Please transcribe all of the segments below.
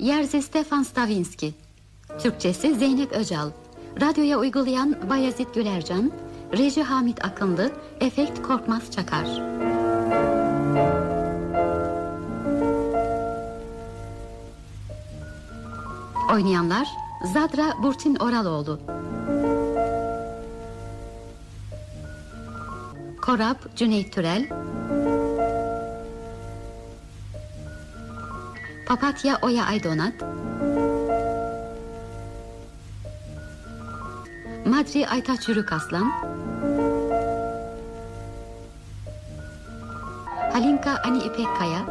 Jerzy Stefan Stavinski. Türkçesi Zeynep Öcal. Radyoya uygulayan Bayezid Gülercan. Reji Hamit Akınlı. Efekt Korkmaz Çakar. Oynayanlar Zadra Burçin Oraloğlu. Korap Cüneyt Türel Papatya Oya Aydonat Madri Aytaç Yürük Aslan. Halinka Ani İpek Kaya.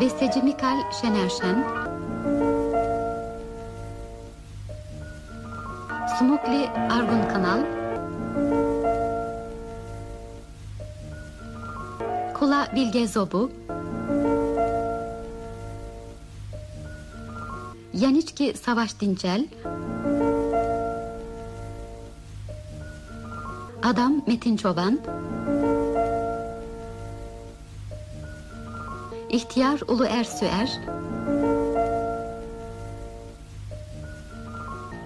Besteci Mikal Şener Şen. Smukli Argun Kanal Bilge Zobu. Yaniçki Savaş Dincel Adam Metin Çoban. İhtiyar Ulu Ersüer.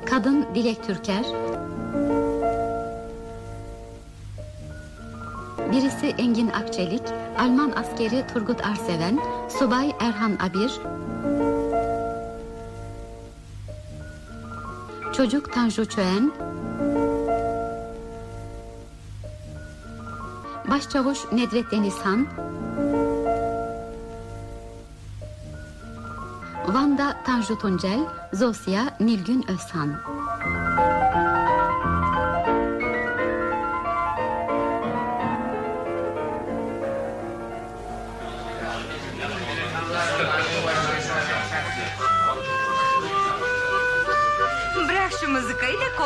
Kadın Dilek Türker Birisi Engin Akçelik Alman askeri Turgut Arseven Subay Erhan Abir. Çocuk Tanju Çöğen Başçavuş Nedret Denizhan. Vanda Tanju Tuncel Zosya Nilgün Özhan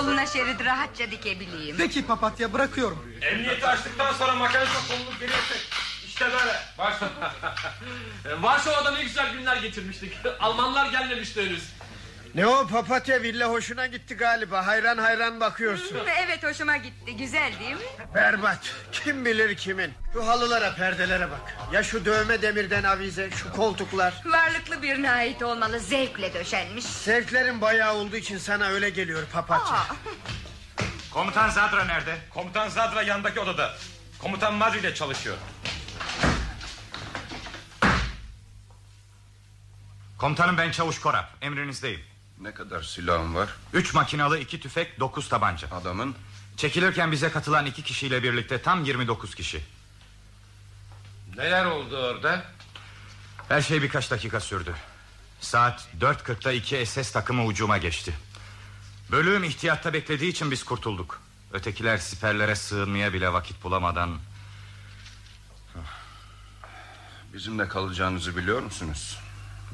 koluna şerit rahatça dikebileyim. Peki papatya bırakıyorum. Emniyeti açtıktan sonra makinesi kolunu geri çek. İşte böyle. Baş. Varşova'da ne güzel günler geçirmiştik. Almanlar gelmemişti henüz. Ne o papatya villa hoşuna gitti galiba hayran hayran bakıyorsun Evet hoşuma gitti güzel değil mi? Berbat kim bilir kimin Şu halılara perdelere bak Ya şu dövme demirden avize şu koltuklar Varlıklı birine ait olmalı zevkle döşenmiş. Zevklerin bayağı olduğu için sana öyle geliyor papatya Aa, Komutan Zadra nerede? Komutan Zadra yandaki odada. Komutan Madri ile çalışıyor. Komutanım ben Çavuş Korap. Emrinizdeyim. Ne kadar silahın var? Üç makinalı, iki tüfek, dokuz tabanca. Adamın Çekilirken bize katılan iki kişiyle birlikte tam 29 kişi. Neler oldu orada? Her şey birkaç dakika sürdü. Saat 4.40'da iki SS takımı ucuma geçti. Bölüğüm ihtiyatta beklediği için biz kurtulduk. Ötekiler siperlere sığınmaya bile vakit bulamadan... bizimle kalacağınızı biliyor musunuz?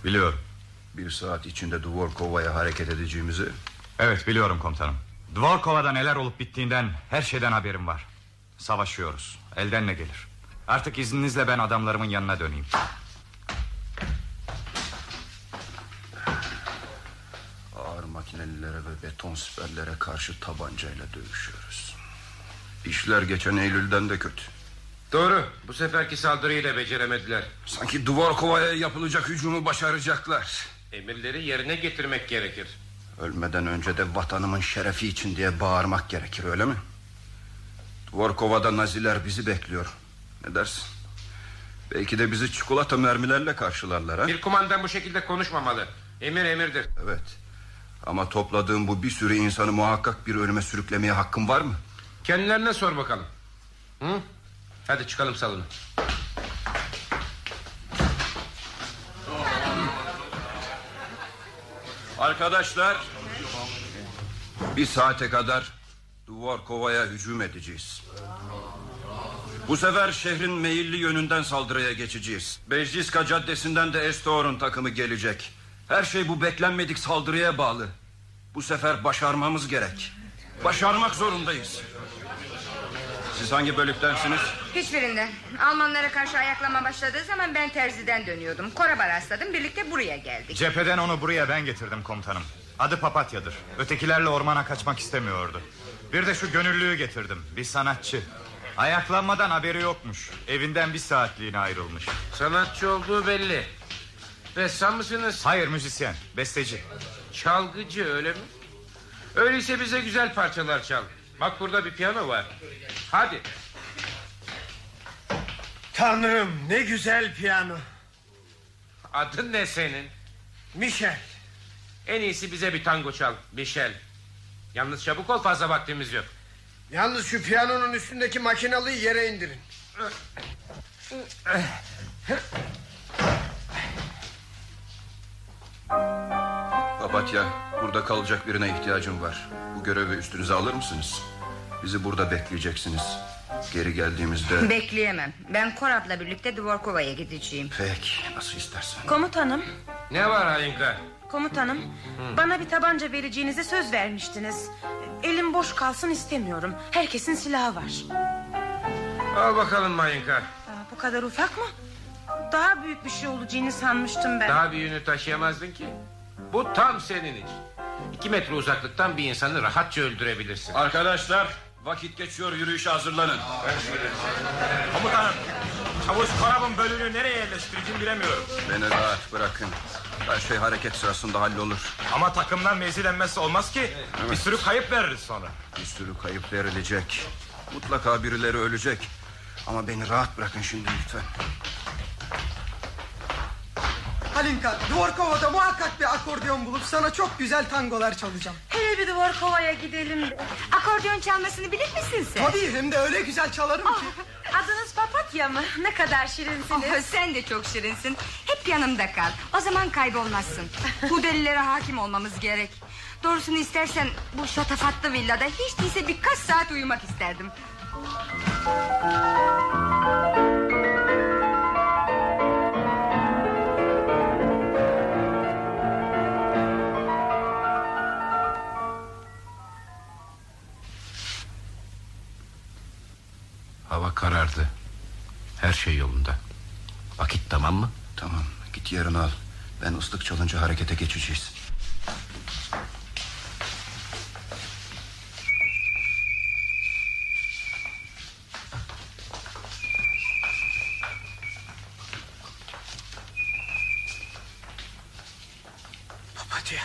Biliyorum. Bir saat içinde Dvorkova'ya hareket edeceğimizi Evet biliyorum komutanım. Dvorkova'da neler olup bittiğinden her şeyden haberim var. Savaşıyoruz. Elden ne gelir? Artık izninizle ben adamlarımın yanına döneyim. ağır makinelilere ve beton siperlere karşı tabancayla dövüşüyoruz. İşler geçen Eylül'den de kötü. Doğru. Bu seferki saldırıyı da beceremediler. Sanki Dvorkova'ya yapılacak hücumu başaracaklar. Emirleri yerine getirmek gerekir. Ölmeden önce de vatanımın şerefi için diye bağırmak gerekir öyle mi? Dvorkova'da naziler bizi bekliyor. Ne dersin? Belki de bizi çikolata mermilerle karşılarlar ha? Bir kumandan bu şekilde konuşmamalı. Emir emirdir. Evet. Ama topladığım bu bir sürü insanı muhakkak bir ölüme sürüklemeye hakkım var mı? Kendilerine sor bakalım. Hı? Hadi çıkalım salona. Arkadaşlar Bir saate kadar Dvorkova'ya hücum edeceğiz Bu sefer şehrin meyilli yönünden saldırıya geçeceğiz Bejciska caddesinden de Estor'un takımı gelecek Her şey bu beklenmedik saldırıya bağlı Bu sefer başarmamız gerek Başarmak zorundayız Siz hangi bölüktensiniz? Hiçbirinden. Almanlara karşı ayaklama başladığı zaman ben terziden dönüyordum. Koraba rastladım birlikte buraya geldik. Cepheden onu buraya ben getirdim komutanım. Adı Papatyadır. Ötekilerle ormana kaçmak istemiyordu. Bir de şu gönüllüyü getirdim. Bir sanatçı. Ayaklanmadan haberi yokmuş. Evinden bir saatliğine ayrılmış. Sanatçı olduğu belli. Ressam mısınız? Hayır müzisyen, besteci. Çalgıcı öyle mi? Öyleyse bize güzel parçalar çal. Bak burada bir piyano var. Hadi. Tanrım ne güzel piyano. Adın ne senin? Michel. En iyisi bize bir tango çal. Michel. Yalnız çabuk ol fazla vaktimiz yok. Yalnız şu piyanonun üstündeki makinalıyı yere indirin. Papatya burada kalacak birine ihtiyacım var. Bu görevi üstünüze alır mısınız? Bizi burada bekleyeceksiniz. Geri geldiğimizde... Bekleyemem. Ben Korab'la birlikte Dvorkova'ya gideceğim. Peki nasıl istersen. Komutanım, Ne var Halinka? Komutanım. Bana bir tabanca vereceğinize söz vermiştiniz. Elim boş kalsın istemiyorum. Herkesin silahı var. Al bakalım Mayinka. Aa, bu kadar ufak mı? Daha büyük bir şey olacağını sanmıştım ben. Daha büyüğünü taşıyamazdın ki. Bu tam senin için. İki metre uzaklıktan bir insanı rahatça öldürebilirsin. Arkadaşlar vakit geçiyor yürüyüşe hazırlanın. Komutanım, çavuş Korab'ın bölüğünü nereye yerleştireceğim bilemiyorum. Beni rahat bırakın. Her şey hareket sırasında hallolur. Ama takımdan mevzilenmesi olmaz ki. Bir sürü kayıp veririz sonra. Bir sürü kayıp verilecek. Mutlaka birileri ölecek. Ama beni rahat bırakın şimdi lütfen. Halinka, Dvorkova'da muhakkak bir akordeon bulup sana çok güzel tangolar çalacağım. Hele bir Dvorkova'ya gidelim. de. Akordeon çalmasını bilir misin sen? Tabii hem de öyle güzel çalarım ki. Adınız Papatya mı? Ne kadar şirinsiniz. Oh, sen de çok şirinsin. Hep yanımda kal. O zaman kaybolmazsın. Bu delilere hakim olmamız gerek. Doğrusunu istersen bu şatafatlı villada hiç değilse birkaç saat uyumak isterdim. Hava karardı. Her şey yolunda. Vakit tamam mı? Tamam git yerini al. Ben ıslık çalınca harekete geçeceğiz. Papatya.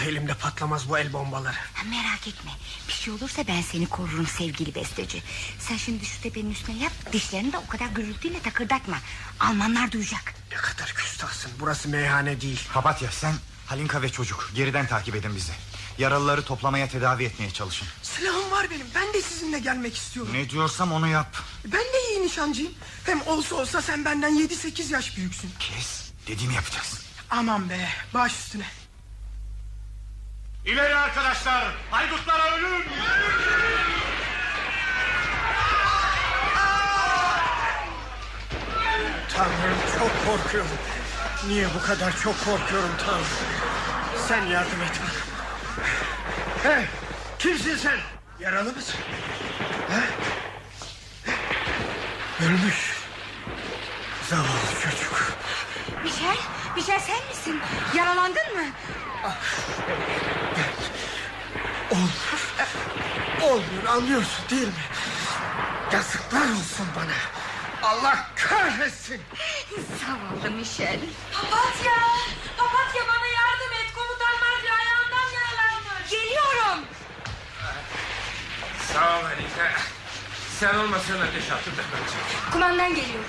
İnşallah elimde patlamaz bu el bombaları. Ha, merak etme. Bir şey olursa ben seni korurum sevgili besteci. Sen şimdi şu tepenin üstüne yap. Dişlerini de o kadar gürültüyle takırdatma. Almanlar duyacak. Ne kadar küstahsın. Burası meyhane değil. Papatya sen Halinka ve çocuk geriden takip edin bizi. Yaralıları toplamaya tedavi etmeye çalışın. Silahım var benim. Ben de sizinle gelmek istiyorum. Ne diyorsam onu yap. Ben de iyi nişancıyım. Hem olsa olsa sen benden 7-8 yaş büyüksün. Kes dediğimi yapacağız. Aman be, baş üstüne. İleri arkadaşlar haydutlara ölüm. Tanrım çok korkuyorum. Niye bu kadar çok korkuyorum Tanrım? Sen yardım et bana. Hey, kimsin sen? Yaralı mısın? Ha? Ölmüş. Zavallı çocuk. Michel, Michel sen misin? Yaralandın mı? Olmuyor. Olmuyor anlıyorsun değil mi? Yazıklar olsun bana. Allah kahretsin. Zavallı Michel. Papatya! Papatya bana yardım et. Komutanlar bir ayağından yaralanmış. Geliyorum. Sağ ol Halinka. Sen olmasan ateş attı da Kumandan geliyor.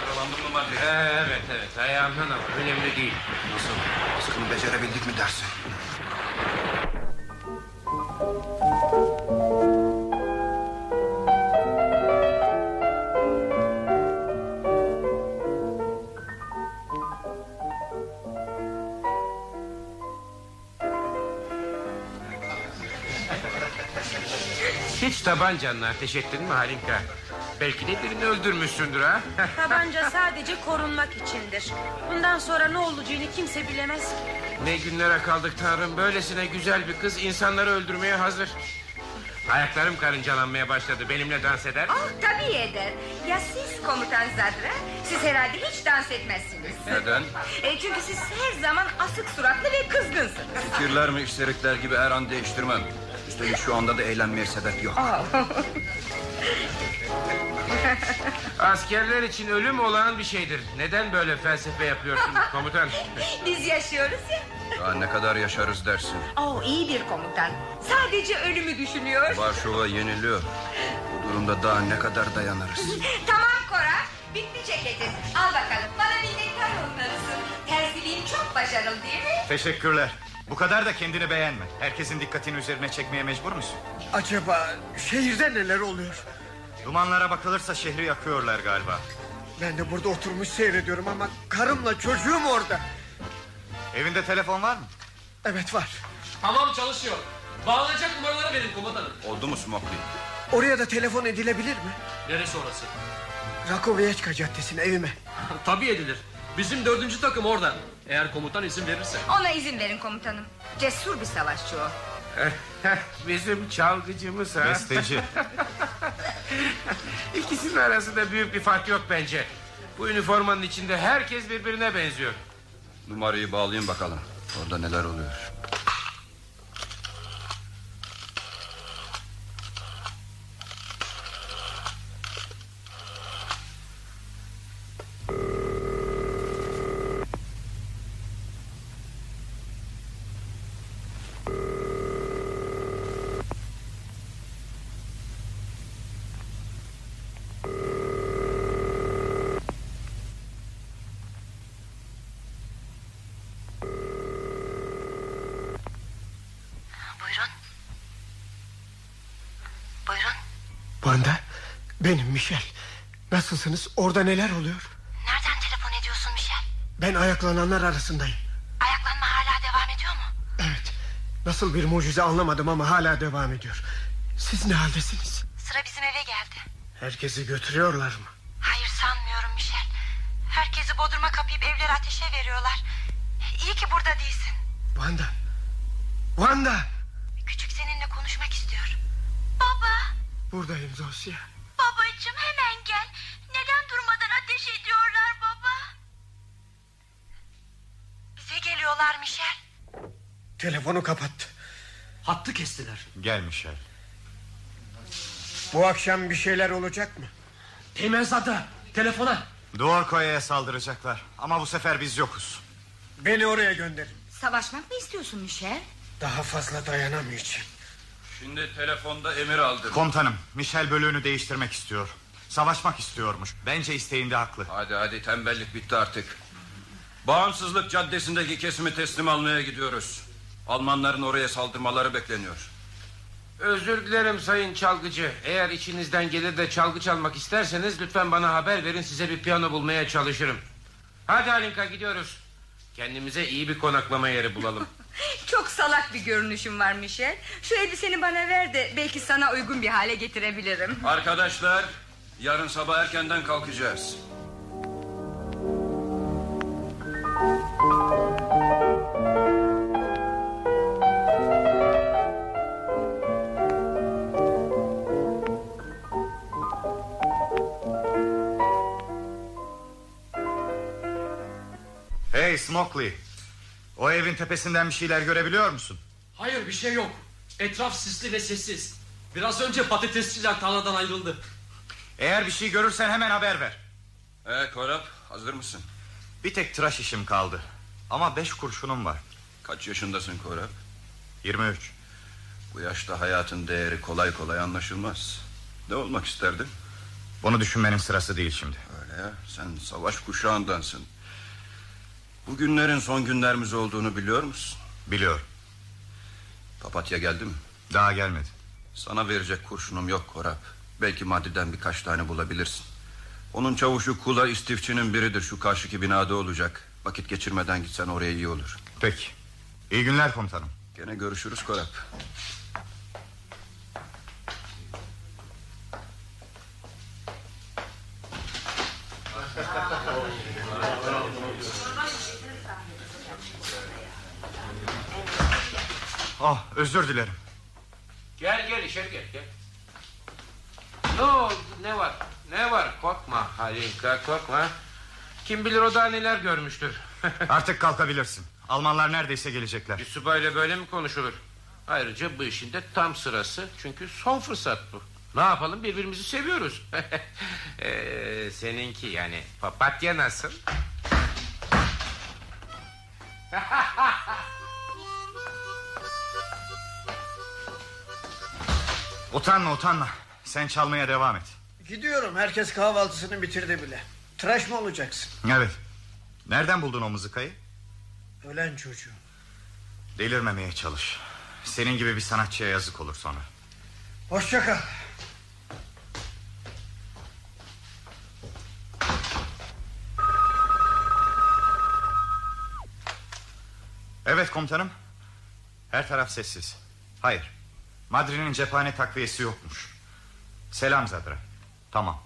Yaralandın mı? Ee, evet evet ayağımdan ama önemli değil. Nasıl? Baskını becerebildik mi dersin? Hiç tabancanla ateş ettin mi Halinka? Belki de birini öldürmüşsündür ha? Tabanca sadece korunmak içindir. Bundan sonra ne olacağını kimse bilemez ki. ne günlere kaldık Tanrım. Böylesine güzel bir kız insanları öldürmeye hazır. Ayaklarım karıncalanmaya başladı. Benimle dans eder mi? Oh, tabii eder. Ya siz komutan Zadra? Siz herhalde hiç dans etmezsiniz. Neden? E, çünkü siz her zaman asık suratlı ve kızgınsınız. Fikirlerimi işlerikler gibi her an değiştirmem. Üstelik şu anda da eğlenmeye sebep yok. Askerler için ölüm olağan bir şeydir. Neden böyle felsefe yapıyorsun komutan? Biz yaşıyoruz ya. Daha ne kadar yaşarız dersin. Oh, iyi bir komutan. Sadece ölümü düşünüyor. Varşova yeniliyor. Bu durumda daha ne kadar dayanırız? tamam Kora. Bitti ceketin. Al bakalım. Bana minnettar olmalısın. Terziliğin çok başarılı değil mi? Teşekkürler. Bu kadar da kendini beğenme. Herkesin dikkatini üzerine çekmeye mecbur musun? Acaba şehirde neler oluyor? Dumanlara bakılırsa şehri yakıyorlar galiba. Ben de burada oturmuş seyrediyorum ama karımla çocuğum orada. Evinde telefon var mı? Evet var. Tamam çalışıyor. Bağlanacak numaraları verin komutanım. Oldu mu Smokey? Oraya da telefon edilebilir mi? Neresi orası? Rakoviyeçka Caddesi'ne evime. Tabii edilir. Bizim dördüncü takım orada. Eğer komutan izin verirse. Ona izin verin komutanım. Cesur bir savaşçı o. Bizim çalgıcımız ha. Besteci. İkisinin arasında büyük bir fark yok bence. Bu üniformanın içinde herkes birbirine benziyor. Numarayı bağlayın bakalım. Orada neler oluyor? Vanda benim Michel. Nasılsınız? Orada neler oluyor? Nereden telefon ediyorsun Michel? Ben ayaklananlar arasındayım. Ayaklanma hala devam ediyor mu? Evet. Nasıl bir mucize anlamadım ama hala devam ediyor. Siz ne haldesiniz? Sıra bizim eve geldi. Herkesi götürüyorlar mı? Hayır sanmıyorum Michel. Herkesi bodruma kapayıp evleri ateşe veriyorlar. İyi ki burada değilsin. Vanda. Vanda. Küçük seninle konuşmak istiyor. Baba. Buradayım Zosya. Babacığım hemen gel. Neden durmadan ateş ediyorlar baba? Bize geliyorlar Michel. Telefonu kapattı. Hattı kestiler. Gel Michel. Bu akşam bir şeyler olacak mı? Temenzada. Telefona. Duorkoya'ya saldıracaklar. Ama bu sefer biz yokuz. Beni oraya gönderin. Savaşmak mı istiyorsun Michel? Daha fazla dayanamayacağım. Şimdi telefonda emir aldım. Komutanım, Michel bölüğünü değiştirmek istiyor. Savaşmak istiyormuş. Bence isteğinde haklı. Hadi hadi tembellik bitti artık. Bağımsızlık caddesindeki kesimi teslim almaya gidiyoruz. Almanların oraya saldırmaları bekleniyor. Özür dilerim sayın çalgıcı. Eğer içinizden gelir de çalgı çalmak isterseniz lütfen bana haber verin size bir piyano bulmaya çalışırım. Hadi Alinka gidiyoruz. Kendimize iyi bir konaklama yeri bulalım. Çok salak bir görünüşüm var Michel. Şu elbiseni bana ver de belki sana uygun bir hale getirebilirim. Arkadaşlar yarın sabah erkenden kalkacağız. Hey Smokely. O evin tepesinden bir şeyler görebiliyor musun? Hayır bir şey yok. Etraf sisli ve sessiz. Biraz önce patatesçiler tarladan ayrıldı. Eğer bir şey görürsen hemen haber ver. Ee Korap hazır mısın? Bir tek tıraş işim kaldı. Ama beş kurşunum var. Kaç yaşındasın Korap? 23. Bu yaşta hayatın değeri kolay kolay anlaşılmaz. Ne olmak isterdin? Bunu düşünmenin sırası değil şimdi. Öyle ya sen savaş kuşağındansın. Bu günlerin son günlerimiz olduğunu biliyor musun? Biliyorum. Papatya geldi mi? Daha gelmedi. Sana verecek kurşunum yok Korap. Belki maddeden birkaç tane bulabilirsin. Onun çavuşu Kula istifçinin biridir şu karşıki binada olacak. Vakit geçirmeden gitsen oraya iyi olur. Peki. İyi günler komutanım. Gene görüşürüz Korap. Oh özür dilerim. Gel gel içeri gel gel. Ne oldu ne var ne var korkma Halinka korkma. Kim bilir o da neler görmüştür. Artık kalkabilirsin. Almanlar neredeyse gelecekler. Bir subayla böyle mi konuşulur? Ayrıca bu işin de tam sırası. Çünkü son fırsat bu. Ne yapalım birbirimizi seviyoruz. ee, seninki yani papatya nasıl? Utanma utanma. Sen çalmaya devam et. Gidiyorum herkes kahvaltısını bitirdi bile. Tıraş mı olacaksın? Evet. Nereden buldun o mızıkayı? Ölen çocuğu. Delirmemeye çalış. Senin gibi bir sanatçıya yazık olur sonra. Hoşça kal. Evet komutanım. Her taraf sessiz. Hayır. Madri'nin cephane takviyesi yokmuş. Selam Zadra. Tamam.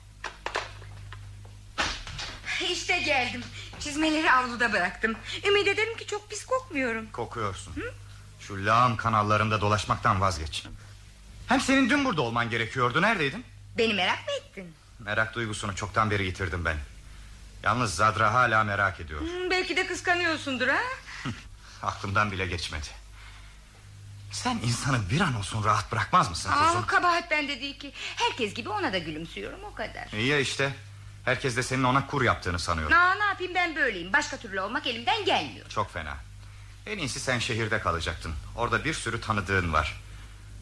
İşte geldim. Çizmeleri avluda bıraktım. Ümit ederim ki çok pis kokmuyorum. Kokuyorsun. Şu lağım kanallarında dolaşmaktan vazgeç. Hem senin dün burada olman gerekiyordu. Neredeydin? Beni merak mı ettin? Merak duygusunu çoktan beri yitirdim ben. Yalnız Zadra hala merak ediyor. Hmm, belki de kıskanıyorsundur ha? Aklımdan bile geçmedi. Sen insanı bir an olsun rahat bırakmaz mısın kuzum? Aa, kabahat bende değil ki. Herkes gibi ona da gülümsüyorum o kadar. İyi ya işte. Herkes de senin ona kur yaptığını sanıyor. Aa, ne yapayım ben böyleyim. Başka türlü olmak elimden gelmiyor. Çok fena. En iyisi sen şehirde kalacaktın. Orada bir sürü tanıdığın var.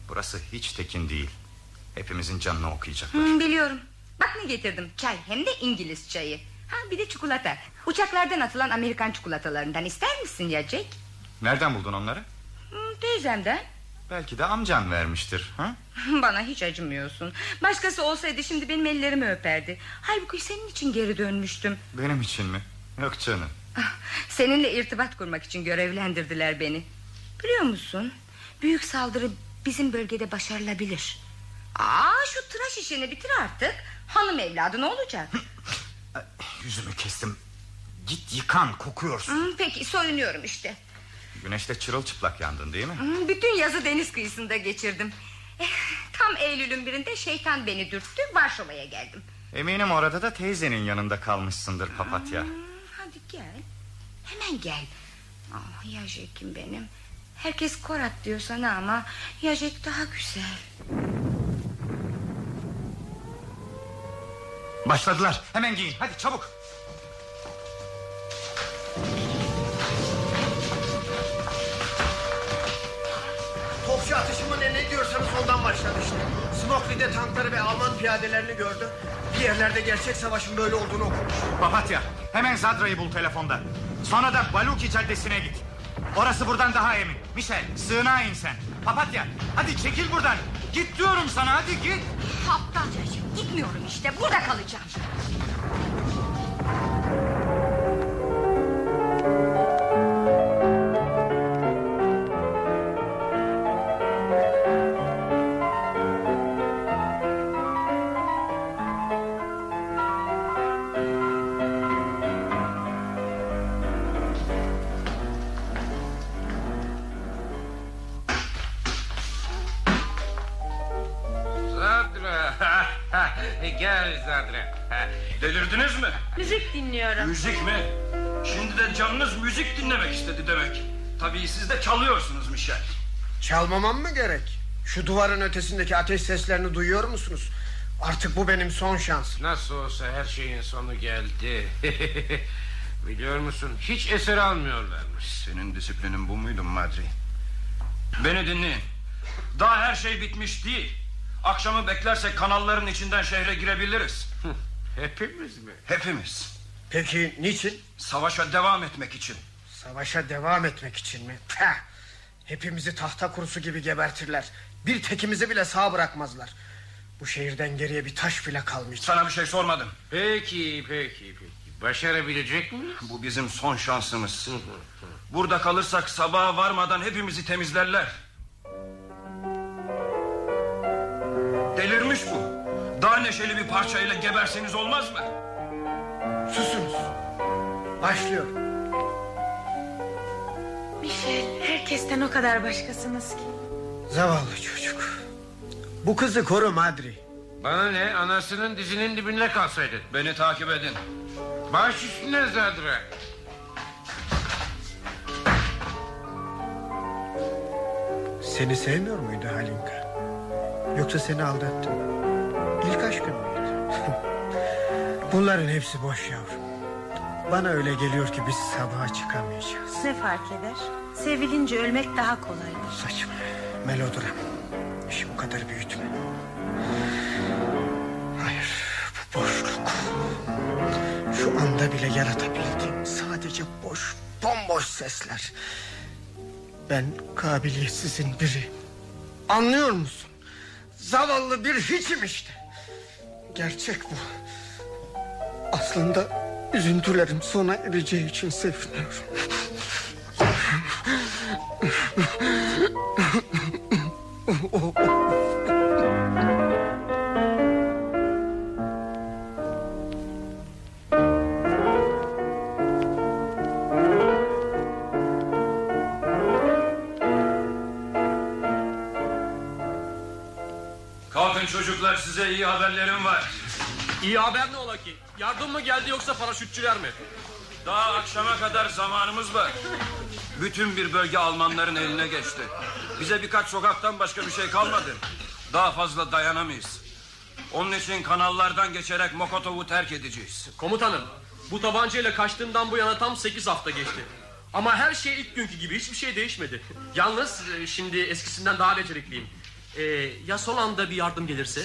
Burası hiç tekin değil. Hepimizin canını okuyacak. Hmm, biliyorum. Bak ne getirdim. Çay hem de İngiliz çayı. Ha bir de çikolata. Uçaklardan atılan Amerikan çikolatalarından ister misin ya Jack? Nereden buldun onları? Teyzemden. Belki de amcan vermiştir. Ha? Bana hiç acımıyorsun. Başkası olsaydı şimdi benim ellerimi öperdi. Halbuki senin için geri dönmüştüm. Benim için mi? Yok canım. Ah, Seninle irtibat kurmak için görevlendirdiler beni. Biliyor musun? Büyük saldırı bizim bölgede başarılabilir. Aa şu tıraş işini bitir artık. Hanım evladı ne olacak? Yüzümü kestim. Git yıkan kokuyorsun. Peki soyunuyorum işte. Güneşte çırılçıplak yandın değil mi? Hmm, Bütün yazı deniz kıyısında geçirdim. Eh, Tam Eylül'ün birinde şeytan beni dürttü Varşova'ya geldim. Eminim orada da teyzenin yanında kalmışsındır papatya. Hmm, Hadi gel. Hemen gel. Ah, Yajek'im benim. Herkes Korat diyor sana ama Yajek daha güzel. Başladılar. Hemen giyin. Hadi çabuk. Topçu atışı mı ne, ne diyorsanız ondan başladı işte. Smokli'de tankları ve Alman piyadelerini gördü. Bir yerlerde gerçek savaşın böyle olduğunu okumuş. Papatya hemen Zadra'yı bul telefonda. Sonra da Baluki Caddesi'ne git. Orası buradan daha emin. Michel sığınağa in sen. Papatya hadi çekil buradan. Git diyorum sana hadi git. Aptalca Yajek. Gitmiyorum işte burada kalacağım. Siz de çalıyorsunuz Michel. Çalmamam mı gerek? Şu duvarın ötesindeki ateş seslerini duyuyor musunuz? Artık bu benim son şansım. Nasıl olsa her şeyin sonu geldi. Biliyor musun hiç eser almıyorlarmış. Senin disiplinin bu muydu Madri? Beni dinleyin. Daha her şey bitmiş değil. Akşamı beklersek kanalların içinden şehre girebiliriz. Hepimiz mi? Hepimiz. Peki niçin? Savaşa devam etmek için. Savaşa devam etmek için mi? Pah! Hepimizi tahta kurusu gibi gebertirler. Bir tekimizi bile sağ bırakmazlar. Bu şehirden geriye bir taş bile kalmayacak. Sana bir şey sormadım. Peki peki peki. Başarabilecek miyiz? Bu bizim son şansımız. Burada kalırsak sabaha varmadan hepimizi temizlerler. Delirmiş bu. Daha neşeli bir parçayla geberseniz olmaz mı? Susunuz. Başlıyor. Michel herkesten o kadar başkasınız ki. Zavallı çocuk. Bu kızı koru Madri. Bana ne anasının dizinin dibinde kalsaydın. Beni takip edin. Baş üstüne Zadra. Seni sevmiyor muydu Halinka? Yoksa seni aldattı mı? İlk aşkın mıydı? Bunların hepsi boş yavrum. Bana öyle geliyor ki biz sabaha çıkamayacağız. Ne fark eder? Sevilince ölmek daha kolaydır. Saçma. Melodram. İşi bu kadar büyütme. Hayır. Bu boşluk. Şu anda bile yaratabildiğim sadece boş, bomboş sesler. Ben kabiliyetsizin biri. Anlıyor musun? Zavallı bir hiçim işte. Gerçek bu. Aslında üzüntülerim sona ereceği için seviniyorum. Kalkın çocuklar size iyi haberlerim var. İyi haber ne ola ki? Yardım mı geldi yoksa paraşütçüler mi? Daha akşama kadar zamanımız var. Bütün bir bölge Almanların eline geçti. Bize birkaç sokaktan başka bir şey kalmadı. Daha fazla dayanamayız. Onun için kanallardan geçerek Mokotov'u terk edeceğiz. Komutanım bu tabancayla kaçtığından bu yana tam 8 hafta geçti. Ama her şey ilk günkü gibi hiçbir şey değişmedi. Yalnız e, şimdi eskisinden daha becerikliyim. Ee, ya son anda bir yardım gelirse?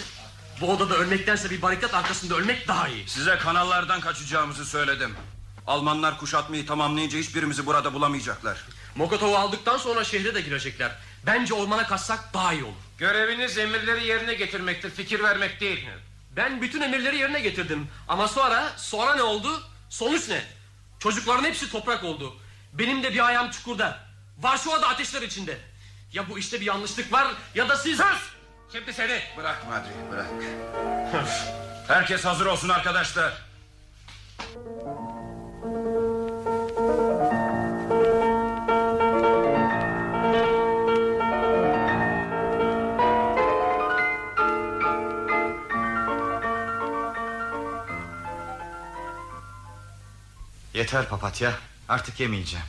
Bu odada ölmektense bir barikat arkasında ölmek daha iyi. Size kanallardan kaçacağımızı söyledim. Almanlar kuşatmayı tamamlayınca hiçbirimizi burada bulamayacaklar. Mokotov'u aldıktan sonra şehre de girecekler. Bence ormana kaçsak daha iyi olur. Göreviniz emirleri yerine getirmektir fikir vermek değil. Ben bütün emirleri yerine getirdim. Ama sonra, sonra ne oldu? Sonuç ne? Çocukların hepsi toprak oldu. Benim de bir ayağım çukurda. Varşova'da ateşler içinde. Ya bu işte bir yanlışlık var ya da siz... Sus! Şimdi seni. Bırak Madri bırak. Herkes hazır olsun arkadaşlar. Yeter papatya. Artık yemeyeceğim.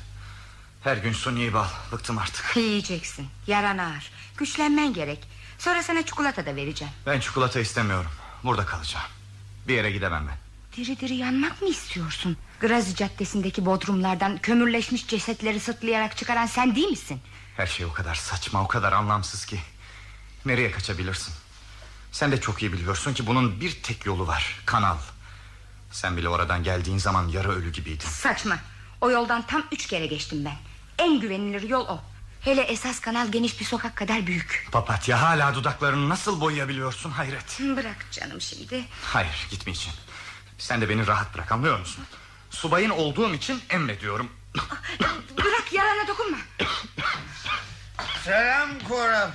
Her gün suni bal. Bıktım artık. Yiyeceksin. Yaran ağır. Güçlenmen gerek. Sonra sana çikolata da vereceğim. Ben çikolata istemiyorum. Burada kalacağım. Bir yere gidemem ben. Diri diri yanmak mı istiyorsun? Grazi Caddesi'ndeki bodrumlardan kömürleşmiş cesetleri sırtlayarak çıkaran sen değil misin? Her şey o kadar saçma, o kadar anlamsız ki. Nereye kaçabilirsin? Sen de çok iyi biliyorsun ki bunun bir tek yolu var. Kanal. Sen bile oradan geldiğin zaman yarı ölü gibiydin. Saçma. O yoldan tam üç kere geçtim ben. En güvenilir yol o. Hele esas kanal geniş bir sokak kadar büyük. Papatya hala dudaklarını nasıl boyayabiliyorsun hayret. Bırak canım şimdi. Hayır gitmeyeceğim. Sen de beni rahat bırak anlıyor musun? Subayın olduğum için emrediyorum. Bırak yarana dokunma. Selam Koram.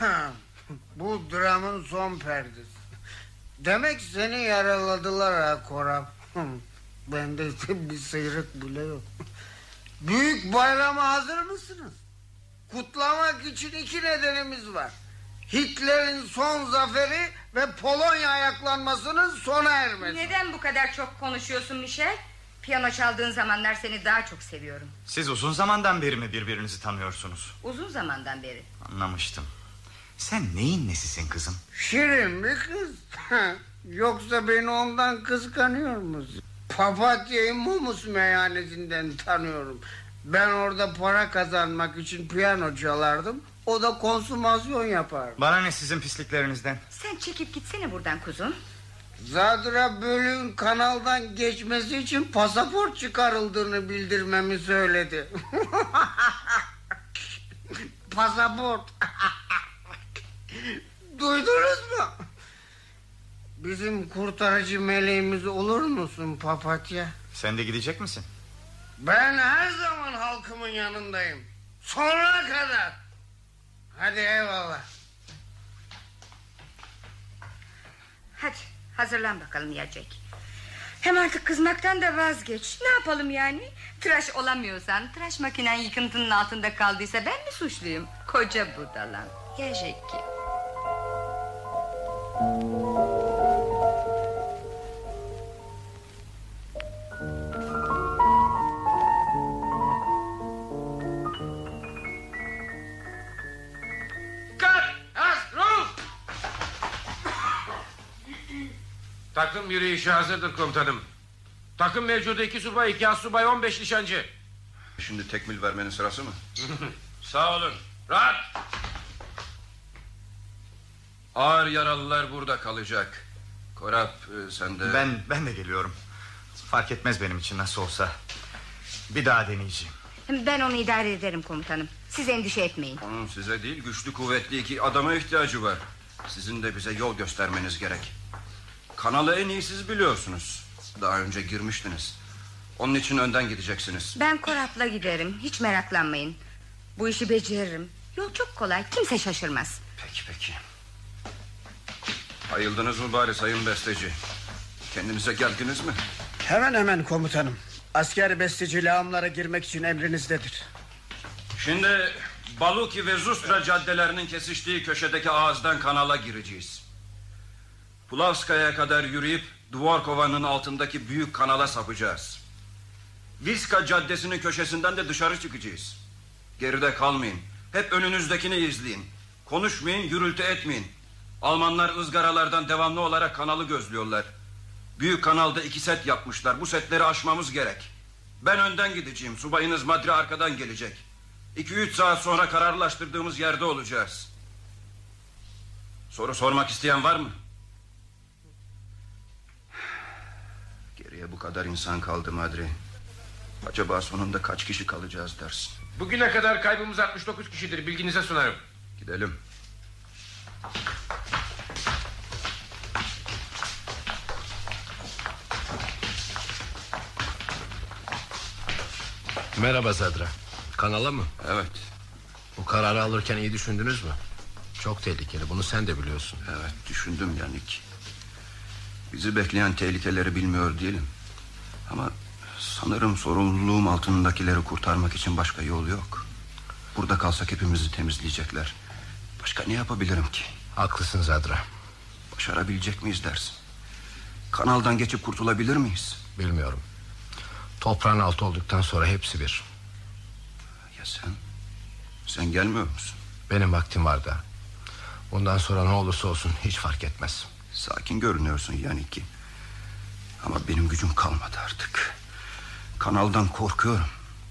Bu dramın son perdesi. Demek seni yaraladılar ha Koram. Bende bir sıyrık bile yok. Büyük bayrama hazır mısınız? Kutlamak için iki nedenimiz var. Hitler'in son zaferi ve Polonya ayaklanmasının sona ermesi. Neden bu kadar çok konuşuyorsun Michel? Piyano çaldığın zamanlar seni daha çok seviyorum. Siz uzun zamandan beri mi birbirinizi tanıyorsunuz? Uzun zamandan beri. Anlamıştım. Sen neyin nesisin kızım? Şirin bir kız. Yoksa beni ondan kıskanıyor musun? Papatya'yı Mumus meyhanesinden tanıyorum. Ben orada para kazanmak için piyano çalardım. O da konsumasyon yapar. Bana ne sizin pisliklerinizden? Sen çekip gitsene buradan kuzum. Zadra bölüğün kanaldan geçmesi için pasaport çıkarıldığını bildirmemi söyledi. pasaport. Duydunuz mu? Bizim kurtarıcı meleğimiz olur musun papatya? Sen de gidecek misin? Ben her zaman halkımın yanındayım. Sonuna kadar. Hadi eyvallah. Hadi hazırlan bakalım Yacek. Hem artık kızmaktan da vazgeç. Ne yapalım yani? Tıraş olamıyorsan, tıraş makinen yıkıntının altında kaldıysa ben mi suçluyum? Koca budalan. Yacek. Dikkat! Takım yürüyüşü hazırdır komutanım. Takım mevcudu iki subay, iki az subay, on beş nişancı. Şimdi tekmil vermenin sırası mı? Sağ olun. Rahat! Ağır yaralılar burada kalacak. Korap e, sen de... Ben ben de geliyorum. Fark etmez benim için nasıl olsa. Bir daha deneyeceğim. Ben onu idare ederim komutanım. Siz endişe etmeyin. Onun size değil güçlü kuvvetli iki adama ihtiyacı var. Sizin de bize yol göstermeniz gerek. Kanalı en iyi siz biliyorsunuz. Daha önce girmiştiniz. Onun için önden gideceksiniz. Ben Korap'la giderim. Hiç meraklanmayın. Bu işi beceririm. Yol çok kolay. Kimse şaşırmaz. Peki peki. Ayıldınız mı bari sayın besteci? Kendinize geldiniz mi? Hemen hemen komutanım. Asker besteci lağımlara girmek için emrinizdedir. Şimdi Baluki ve Zustra caddelerinin kesiştiği köşedeki ağızdan kanala gireceğiz. Pulavskaya kadar yürüyüp Dvorkova'nın altındaki büyük kanala sapacağız. Viska caddesinin köşesinden de dışarı çıkacağız. Geride kalmayın. Hep önünüzdekini izleyin. Konuşmayın, gürültü etmeyin. Almanlar ızgaralardan devamlı olarak kanalı gözlüyorlar. Büyük kanalda iki set yapmışlar. Bu setleri aşmamız gerek. Ben önden gideceğim. Subayınız Madri arkadan gelecek. İki üç saat sonra kararlaştırdığımız yerde olacağız. Soru sormak isteyen var mı? Geriye bu kadar insan kaldı Madri. Acaba sonunda kaç kişi kalacağız dersin? Bugüne kadar kaybımız 69 kişidir. Bilginize sunarım. Gidelim. Merhaba Zadra. Kanala mı? Evet. Bu kararı alırken iyi düşündünüz mü? Çok tehlikeli bunu sen de biliyorsun. Evet düşündüm Yanik. Bizi bekleyen tehlikeleri bilmiyor değilim. Ama sanırım sorumluluğum altındakileri kurtarmak için başka yol yok. Burada kalsak hepimizi temizleyecekler. Başka ne yapabilirim ki? Haklısın Zadra. Başarabilecek miyiz dersin? Kanaldan geçip kurtulabilir miyiz? Bilmiyorum. Toprağın altı olduktan sonra hepsi bir. Ya sen? Sen gelmiyor musun? Benim vaktim var da. Bundan sonra ne olursa olsun hiç fark etmez. Sakin görünüyorsun Yanik. Ama benim gücüm kalmadı artık. Kanaldan korkuyorum.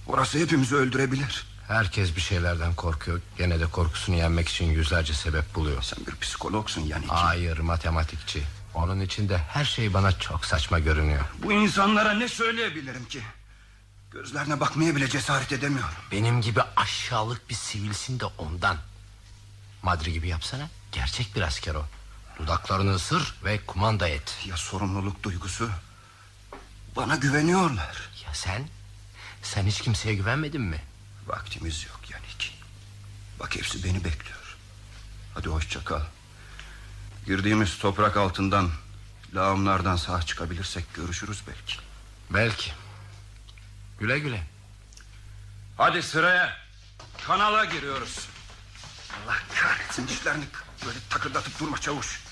Orası hepimizi öldürebilir. Herkes bir şeylerden korkuyor. Gene de korkusunu yenmek için yüzlerce sebep buluyor. Sen bir psikologsun Yanik. Hayır matematikçi. Onun için de her şey bana çok saçma görünüyor. Bu insanlara ne söyleyebilirim ki? Gözlerine bakmaya bile cesaret edemiyorum. Benim gibi aşağılık bir sivilsin de ondan. Madri gibi yapsana. Gerçek bir asker o. Dudaklarını ısır ve kumanda et. Ya sorumluluk duygusu? Bana güveniyorlar. Ya sen? Sen hiç kimseye güvenmedin mi? Vaktimiz yok Yanik. Bak hepsi beni bekliyor. Hadi hoşça kal. Girdiğimiz toprak altından lağımlardan sağ çıkabilirsek görüşürüz belki. Belki. Güle güle. Hadi sıraya. Kanala giriyoruz. Allah kahretsin dişlerini böyle takırdatıp durma çavuş.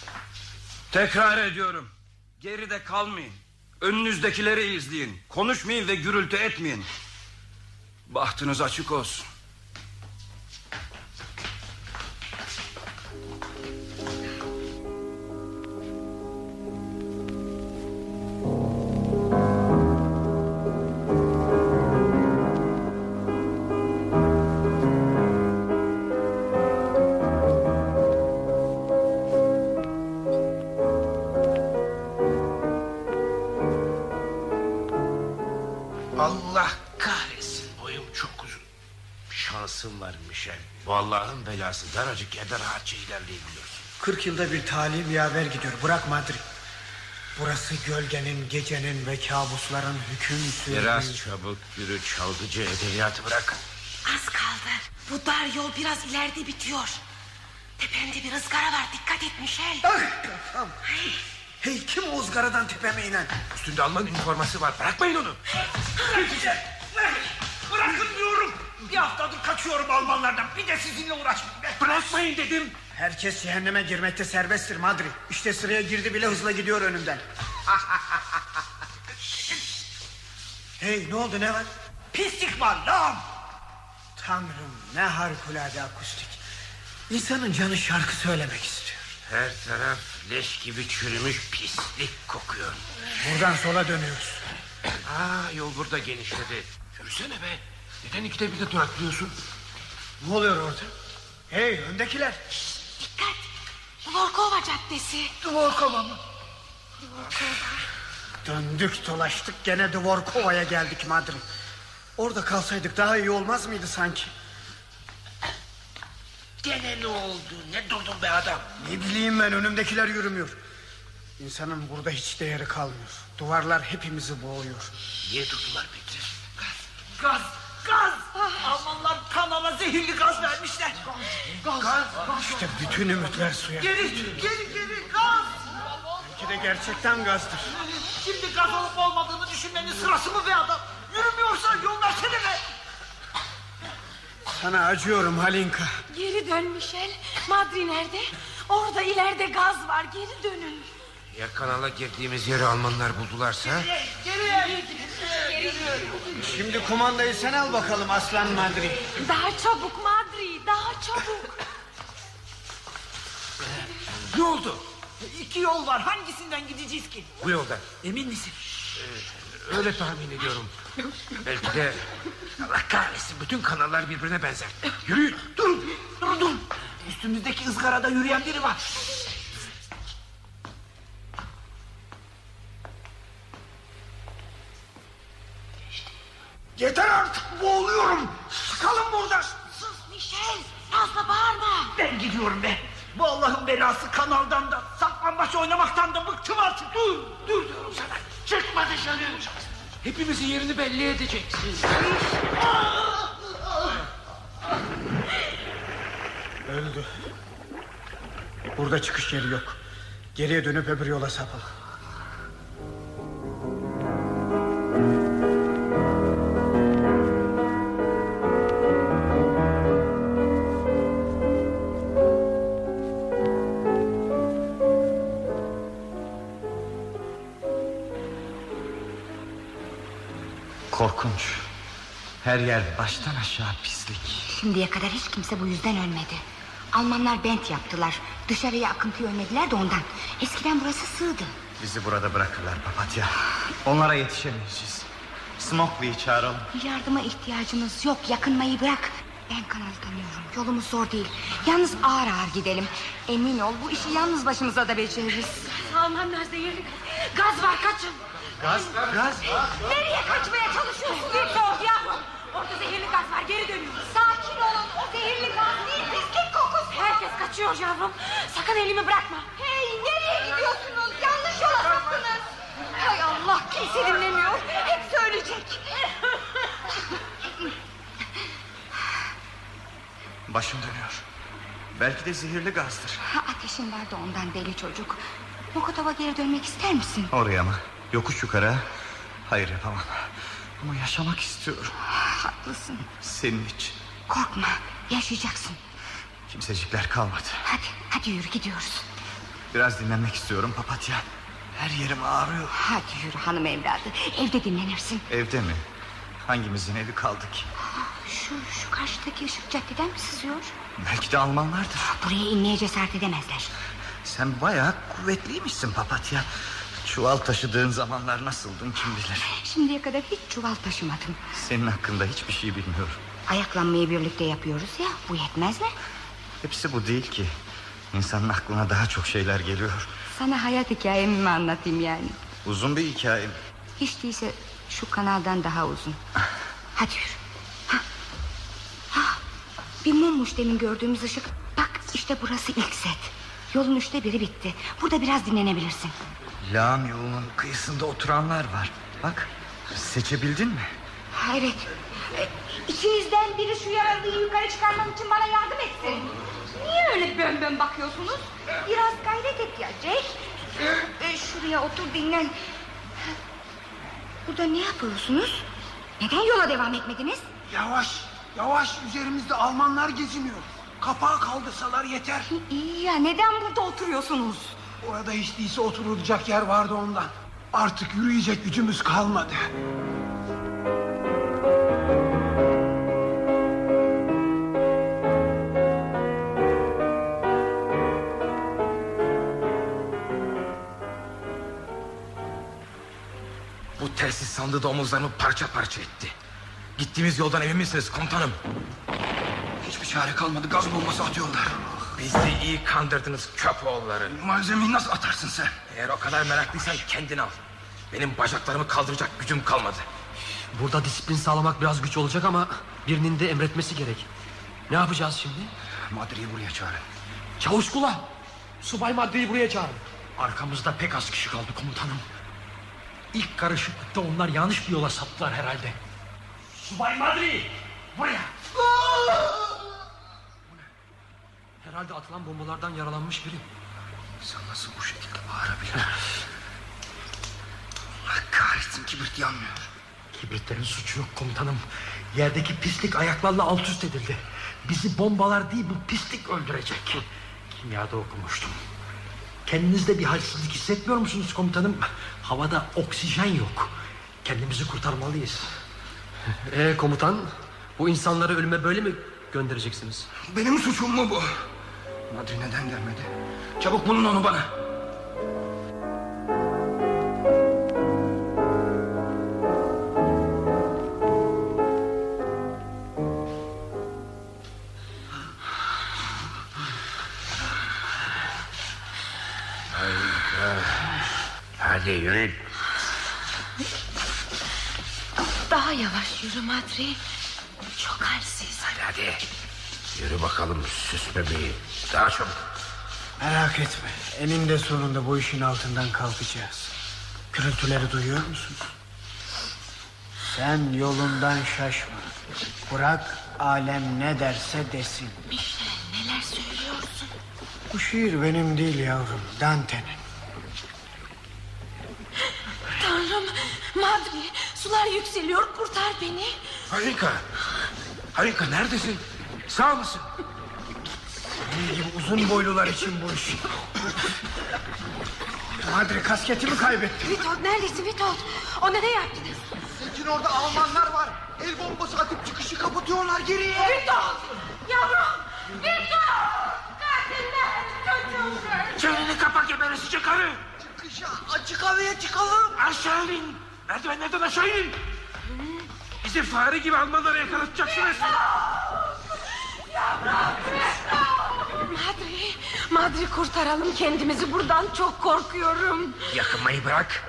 Tekrar ediyorum. Geride kalmayın. Önünüzdekileri izleyin. Konuşmayın ve gürültü etmeyin. Bahtınız açık olsun. Belası daracık yerde rahatça ilerleyebiliyorsun. 40 yılda bir talim yaver gidiyor. Bırak Madrid. Burası gölgenin, gecenin ve kabusların hüküm sürdüğü... Biraz çabuk yürü çalgıcı edebiyatı bırak. Az kaldı. Bu dar yol biraz ileride bitiyor. Tepemde bir ızgara var. Dikkat et Michel. Ah kafam. Hey kim o ızgaradan tepeme inen? Üstünde Alman üniforması var. Bırakmayın onu. Diyorum. Bir haftadır kaçıyorum Almanlardan. Bir de sizinle uğraşmayayım. be. Bırakmayın dedim. Herkes cehenneme girmekte serbesttir Madri. İşte sıraya girdi bile hızla gidiyor önümden. hey ne oldu ne var? Pislik var lan. Tanrım ne harikulade akustik. İnsanın canı şarkı söylemek istiyor. Her taraf leş gibi çürümüş pislik kokuyor. Buradan sola dönüyoruz. Aa yol burada genişledi. Yürüsene be. Neden ikide bir de duraklıyorsun? Ne oluyor orada? Hey öndekiler. Dikkat. Dvorkova Caddesi. Dvorkova mı? Döndük dolaştık gene Dvorkova'ya geldik Madri. Orada kalsaydık daha iyi olmaz mıydı sanki? Gene ne oldu? Ne durdun be adam? Ne bileyim ben önümdekiler yürümüyor. İnsanın burada hiç değeri kalmıyor. Duvarlar hepimizi boğuyor. Niye durdular peki? Gaz, gaz. Almanlar kanala zehirli gaz vermişler. Gaz, gaz. İşte bütün ümitler suya. Geri, geri, geri gaz. Belki de gerçekten gazdır. Şimdi gaz olup olmadığını düşünmenin sırası mı be adam? Yürümüyorsa yol versene be. Sana acıyorum Halinka. Geri dön Michel. Madri nerede? Orada ileride gaz var. Geri dönün. Ya kanala girdiğimiz yeri Almanlar buldularsa? Geriye. Şimdi kumandayı sen al bakalım Aslan Madri. Daha çabuk Madri. Daha çabuk. Ne oldu? İki yol var. Hangisinden gideceğiz ki? Bu yoldan. Emin misin? Öyle tahmin ediyorum. Belki de Allah kahretsin bütün kanallar birbirine benzer. Yürüyün. Dur, dur, dur. Üstümüzdeki ızgarada yürüyen biri var. Yeter artık boğuluyorum. Çıkalım buradan. Sus Michel. Fazla bağırma. Ben gidiyorum be. Bu Allah'ın belası kanaldan da saklambaç oynamaktan da bıktım artık. Dur, dur diyorum sana. Çıkma dışarı. Hepimizin yerini belli edeceksin. Öldü. Burada çıkış yeri yok. Geriye dönüp öbür yola sapalım. Her yer baştan aşağı pislik. Şimdiye kadar hiç kimse bu yüzden ölmedi. Almanlar bent yaptılar. Dışarıya akıntıyı önlediler de ondan. Eskiden burası sığdı. Bizi burada bırakırlar papatya. Onlara yetişemeyeceğiz. Smokely'yi çağıralım. Yardıma ihtiyacımız yok. Yakınmayı bırak. Ben kanalı tanıyorum. Yolumuz zor değil. Yalnız ağır ağır gidelim. Emin ol bu işi yalnız başımıza da beceririz. Almanlar zehirli gaz. Gaz var kaçın. Gaz, gaz. Nereye kaçmaya çalışıyorsun Victor ya? Orada zehirli gaz var geri dönüyoruz. Sakin olun. O zehirli gaz değil. Pislik kokusu. Herkes kaçıyor yavrum. Sakın elimi bırakma. Hey nereye gidiyorsunuz? Yanlış yola saptınız. Hay Allah kimse dinlemiyor. Hep söyleyecek. Başım dönüyor. Belki de zehirli gazdır. Ha, ateşin var da ondan deli çocuk. Mokotova geri dönmek ister misin? Oraya mı? Yokuş yukarı. ha? Hayır yapamam. Ama yaşamak istiyorum. Haklısın. Senin için. Korkma yaşayacaksın. Kimsecikler kalmadı. Hadi hadi yürü gidiyoruz. Biraz dinlenmek istiyorum papatya. Her yerim ağrıyor. Hadi yürü hanım evladı. Evde dinlenirsin. Evde mi? Hangimizin evi kaldı ki? Şu, şu karşıdaki ışık caddeden mi sızıyor? Belki de Almanlardır. Buraya inmeye cesaret edemezler. Sen bayağı kuvvetliymişsin papatya. Çuval taşıdığın zamanlar nasıldın kim bilir. Şimdiye kadar hiç çuval taşımadım. Senin hakkında hiçbir şey bilmiyorum. Ayaklanmayı birlikte yapıyoruz ya. Bu yetmez mi? Hepsi bu değil ki. İnsanın aklına daha çok şeyler geliyor. Sana hayat hikayemi mi anlatayım yani? Uzun bir hikaye. Hiç değilse şu kanaldan daha uzun. Hadi yürü. Ha. Ha. Bir mummuş demin gördüğümüz ışık. Bak işte burası ilk set. Yolun üçte biri bitti. Burada biraz dinlenebilirsin. Lağım yolunun kıyısında oturanlar var. Bak seçebildin mi? Hayret. E, İçinizden biri şu yaralıyı yukarı çıkarmam için bana yardım etsin. Niye öyle bön bön bakıyorsunuz? Biraz gayret et ya Jack. E, şuraya otur dinlen. Burada ne yapıyorsunuz? Neden yola devam etmediniz? Yavaş, Yavaş üzerimizde Almanlar geziniyor. Kapağı kaldırsalar yeter. İyi ya neden burada oturuyorsunuz? Orada hiç değilse oturulacak yer vardı ondan. Artık yürüyecek gücümüz kalmadı. Bu telsiz sandığı da omuzlarımı parça parça etti. Gittiğimiz yoldan emin misiniz komutanım? Hiçbir çare kalmadı gaz bombası atıyorlar. Bizi iyi kandırdınız köpoğulları. Malzemeyi nasıl atarsın sen? Eğer o kadar meraklıysan kendin al. Benim bacaklarımı kaldıracak gücüm kalmadı. Burada disiplin sağlamak biraz güç olacak ama birinin de emretmesi gerek. Ne yapacağız şimdi? Madri'yi buraya çağırın. Çavuş kula. Subay Madri'yi buraya çağırın. Arkamızda pek az kişi kaldı komutanım. İlk karışıklıkta onlar yanlış bir yola saptılar herhalde. Subay Madri! Buraya! Herhalde atılan bombalardan yaralanmış biri. Sen nasıl bu şekilde bağırabilir? Allah kahretsin kibrit yanmıyor. Kibritlerin suçu yok komutanım. Yerdeki pislik ayaklarla alt üst edildi. Bizi bombalar değil bu pislik öldürecek. Kimyada okumuştum. Kendinizde bir halsizlik hissetmiyor musunuz komutanım? Havada oksijen yok. Kendimizi kurtarmalıyız. Ee komutan bu insanları ölüme böyle mi göndereceksiniz? Benim suçum mu bu? Madri neden gelmedi? Çabuk bulun onu bana. Harika. Hadi yürüyün. Daha yavaş yürü Madri. Çok halsiz. Hadi hadi. Yürü bakalım süs bebeği. Daha çabuk. Merak etme. Eninde sonunda bu işin altından kalkacağız. Gürültüleri duyuyor musun? Sen yolundan şaşma. Bırak alem ne derse desin. Michel neler söylüyorsun? Bu şiir benim değil yavrum. Dante'nin. Tanrım Madri sular yükseliyor kurtar beni. Harika. Harika neredesin? Sağ mısın? Senin gibi uzun boylular için bu iş. Madri kasketimi kaybetti. Vitot neredesin Vitot? O nereye yaptınız? Seçin orada Almanlar var. El bombası atıp çıkışı kapatıyorlar geriye. Vitot! Yavrum! Vitot! Katiller! Çocuğum! Çeneni kapa geberesice karı. Çıkışa açık havaya çıkalım. Aşağı inin. Merdivenlerden aşağı inin. Bizi fare gibi Almanlara yakalatacaksınız. Madri, Madri kurtaralım kendimizi buradan çok korkuyorum. Yakınmayı bırak.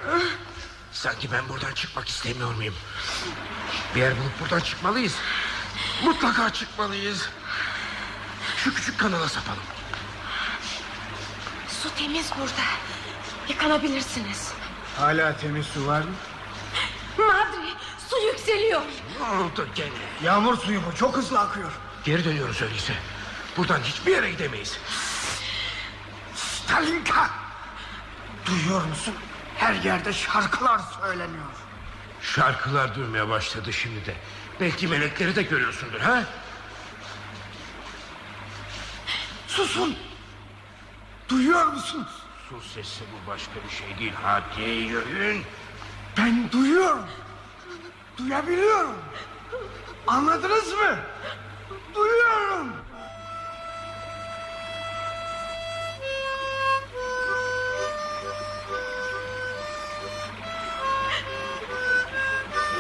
Sanki ben buradan çıkmak istemiyor muyum? Bir yer bulup buradan çıkmalıyız. Mutlaka çıkmalıyız. Şu küçük kanala sapalım. Su temiz burada. Yıkanabilirsiniz. Hala temiz su var mı? Madri, su yükseliyor. Ne oldu gene? Yağmur suyu bu. Çok hızlı akıyor. Geri dönüyoruz öyleyse. Buradan hiçbir yere gidemeyiz. Stalinka! Duyuyor musun? Her yerde şarkılar söyleniyor. Şarkılar duymaya başladı şimdi de. Belki melekleri de görüyorsundur ha? Susun! Duyuyor musun? Su sesi bu başka bir şey değil. Hadi yürüyün. Ben duyuyorum. Duyabiliyorum. Anladınız mı? Duyuyorum.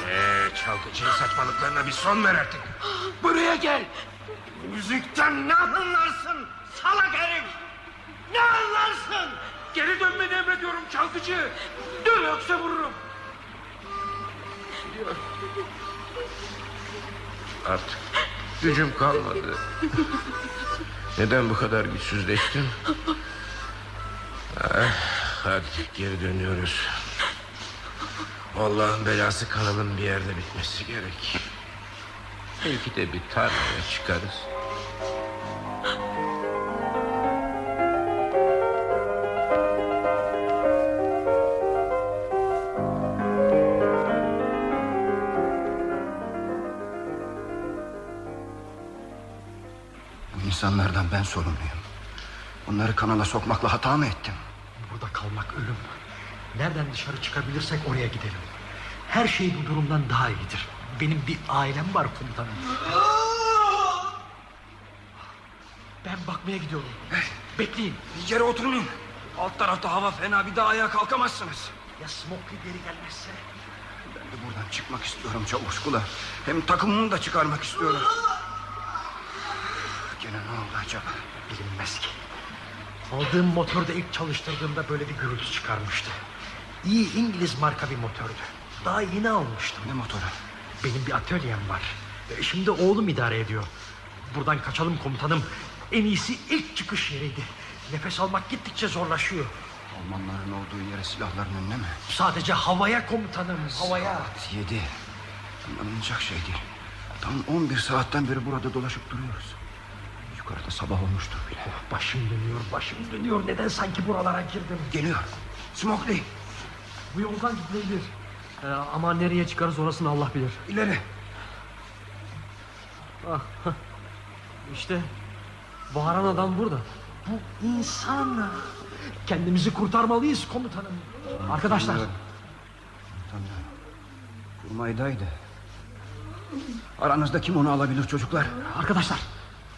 Ee, çalgıcının saçmalıklarına bir son ver artık. Buraya gel. Müzikten ne anlarsın? Salak herif! Ne anlarsın? Geri dönmeni emrediyorum çalgıcı. Dur yoksa vururum. Artık gücüm kalmadı. Neden bu kadar güçsüzleştim? Ah, hadi geri dönüyoruz. Allah'ın belası kanalın bir yerde bitmesi gerek. Belki de bir tarlaya çıkarız. İnsanlardan ben sorumluyum. Onları kanala sokmakla hata mı ettim? Burada kalmak ölüm. Nereden dışarı çıkabilirsek oraya gidelim. Her şey bu durumdan daha iyidir. Benim bir ailem var komutanım. Ben bakmaya gidiyorum. Bekleyin. Bir yere oturmayın. Alt tarafta hava fena bir daha ayağa kalkamazsınız. Ya Smokey geri gelmezse? Ben de buradan çıkmak istiyorum Çavuşkula. Hem takımımı da çıkarmak istiyorum. Gene ne oldu acaba? Bilinmez ki. Aldığım motorda ilk çalıştırdığımda böyle bir gürültü çıkarmıştı. İyi İngiliz marka bir motördü. Daha yeni almıştım. Ne motoru? Benim bir atölyem var. E, Şimdi oğlum idare ediyor. Buradan kaçalım komutanım. En iyisi ilk çıkış yeriydi. Nefes almak gittikçe zorlaşıyor. Almanların olduğu yere silahların önüne mi? Sadece havaya komutanım, havaya. Saat yedi. Anlanacak şey değil. Tam 11 saatten beri burada dolaşıp duruyoruz. Yukarıda sabah olmuştur bile. Başım dönüyor, başım dönüyor. Neden sanki buralara girdim? Geliyor. Smokey. Bu yoldan gidilebilir. Ee, ama nereye çıkarız orasını Allah bilir. İleri. Ah, işte bağıran adam burada. Bu insan. Kendimizi kurtarmalıyız komutanım. Arkadaşlar. Tanrım. Kurmaydaydı. Aranızda kim onu alabilir çocuklar? Arkadaşlar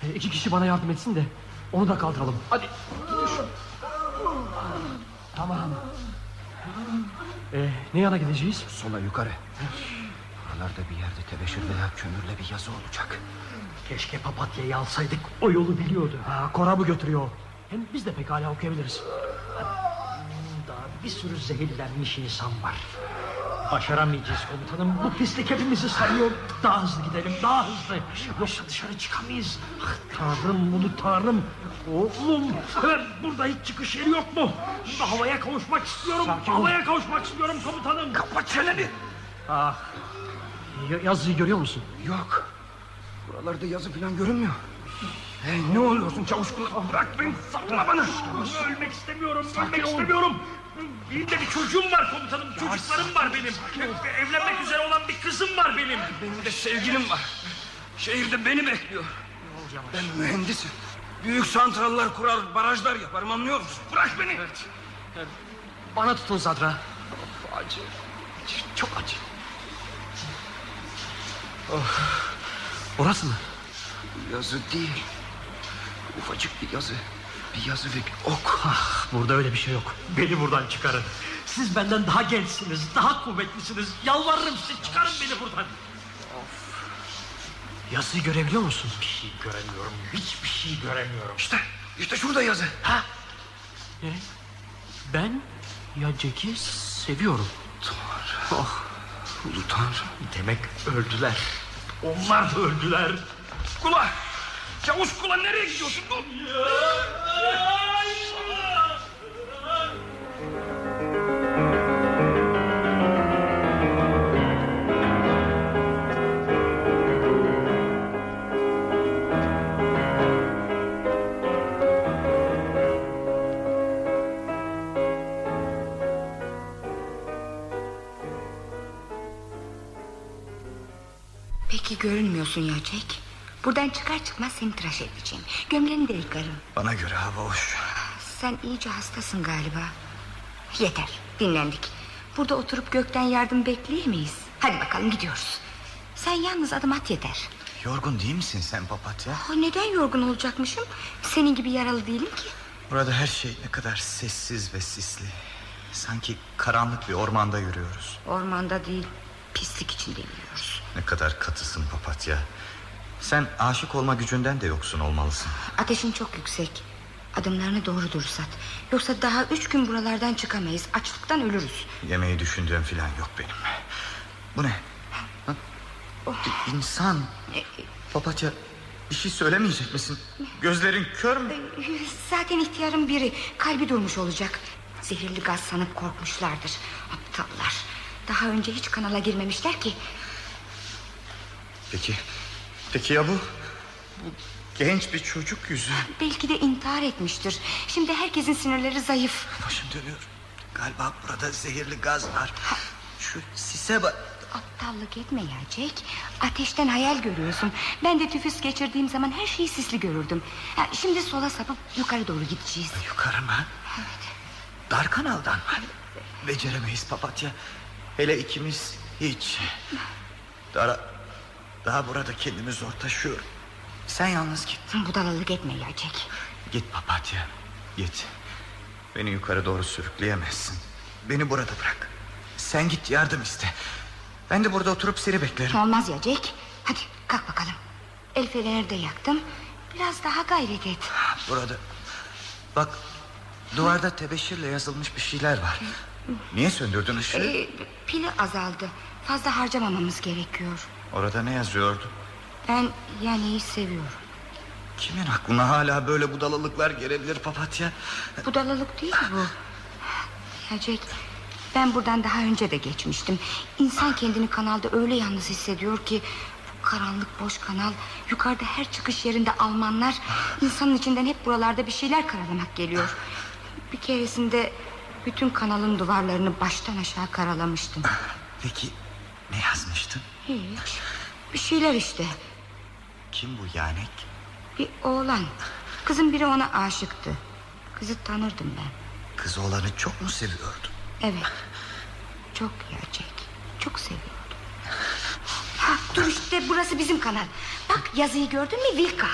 e, iki kişi bana yardım etsin de onu da kaldıralım. Hadi. Tamam. Ee, ne yana gideceğiz? Sola yukarı. Buralarda bir yerde tebeşir veya kömürle bir yazı olacak. Keşke papatyayı alsaydık. O yolu biliyordu. Ha, korabı götürüyor. Hem biz de pekala okuyabiliriz. Daha bir sürü zehirlenmiş insan var. Başaramayacağız komutanım. Bu pislik hepimizi sarıyor. Daha hızlı gidelim, daha hızlı. Yoksa dışarı çıkamayız. Ah, tanrım bunu tanrım. Oğlum, burada hiç çıkış yeri yok mu? Havaya kavuşmak istiyorum. Havaya kavuşmak istiyorum komutanım. Kapat çeneni. Ah, yazıyı görüyor musun? Yok. Buralarda yazı falan görünmüyor. Hey, ne oluyorsun çavuş? Bırak beni sapma bana. Ölmek istemiyorum, ölmek istemiyorum. Benim de bir çocuğum var komutanım. Çocuklarım var benim. Evlenmek üzere olan bir kızım var benim. Benim de sevgilim var. Şehirde beni bekliyor. Ben mühendisim. Büyük santrallar kurar, barajlar yaparım anlıyor musun? Bırak beni. Evet. Bana tutun Sadra. Acı. Çok acı. Oh. Orası mı? Yazı değil. Ufacık bir yazı. Bir yazı ve bir ok. Ah, burada öyle bir şey yok. Beni buradan çıkarın. Siz benden daha gençsiniz, daha kuvvetlisiniz. Yalvarırım size çıkarın beni buradan. Yazıyı görebiliyor musun? Bir şey göremiyorum, hiçbir şey göremiyorum. İşte, işte şurada yazı. Ha? Ne? Ben ya Jack'i seviyorum. Tanrım. Oh. Ulu Tanrım. Demek öldüler. Onlar da öldüler. Kula! Çavuş kula nereye gidiyorsun? Dur! Peki görünmüyorsun ya Jack. Buradan çıkar çıkmaz seni tıraş edeceğim. Gömleğini de yıkarım. Bana göre hava hoş. Sen iyice hastasın galiba. Yeter dinlendik. Burada oturup gökten yardım bekleyemeyiz. Hadi bakalım gidiyoruz. Sen yalnız adım at yeter. Yorgun değil misin sen papatya? Aa, neden yorgun olacakmışım? Senin gibi yaralı değilim ki. Burada her şey ne kadar sessiz ve sisli. Sanki karanlık bir ormanda yürüyoruz. Ormanda değil pislik içinde yürüyoruz. Ne kadar katısın papatya. Sen aşık olma gücünden de yoksun olmalısın. Ateşin çok yüksek. Adımlarını doğru dürüst at. Yoksa daha üç gün buralardan çıkamayız. Açlıktan ölürüz. Yemeği düşündüğüm falan yok benim. Bu ne? Ha? Bir İnsan. Papatya bir şey söylemeyecek misin? Gözlerin kör mü? Zaten ihtiyarın biri. Kalbi durmuş olacak. Zehirli gaz sanıp korkmuşlardır. Aptallar. Daha önce hiç kanala girmemişler ki. Peki. Peki ya bu? Bu genç bir çocuk yüzü. Belki de intihar etmiştir. Şimdi herkesin sinirleri zayıf. Başım dönüyor. Galiba burada zehirli gaz var. Şu sise bak. Aptallık etme ya Jack. Ateşten hayal görüyorsun. Ben de tüfüs geçirdiğim zaman her şeyi sisli görürdüm. Ha, şimdi sola sapıp yukarı doğru gideceğiz. Yukarı mı? Evet. Dar kanaldan mı? Beceremeyiz papatya. Hele ikimiz hiç. Daha, daha burada kendimi zor taşıyorum. Sen yalnız git. Budalalık etme ya Jack. Git papatya. Git. Beni yukarı doğru sürükleyemezsin. Beni burada bırak. Sen git yardım iste. Ben de burada oturup seni beklerim. Olmaz ya Jack. Hadi kalk bakalım. El de yaktım. Biraz daha gayret et. Burada. Bak duvarda tebeşirle yazılmış bir şeyler var. Niye söndürdün ışığı? Ee, pili azaldı. Fazla harcamamamız gerekiyor. Orada ne yazıyordu? Ben Yane'yi seviyorum. Kimin aklına hala böyle budalalıklar gelebilir papatya? Budalalık değil bu. Ya Jack, ben buradan daha önce de geçmiştim. İnsan kendini kanalda öyle yalnız hissediyor ki... Bu karanlık boş kanal... Yukarıda her çıkış yerinde Almanlar... insanın içinden hep buralarda bir şeyler karalamak geliyor. Bir keresinde... Bütün kanalın duvarlarını baştan aşağı karalamıştım. Peki ne yazmıştın? Hiç. Bir şeyler işte. Kim bu Yanek? Bir oğlan. Kızın biri ona aşıktı. Kızı tanırdım ben. Kız oğlanı çok mu seviyordu? Evet. Çok gerçek. Çok seviyordum. Ha, dur işte burası bizim kanal. Bak yazıyı gördün mü Vilka?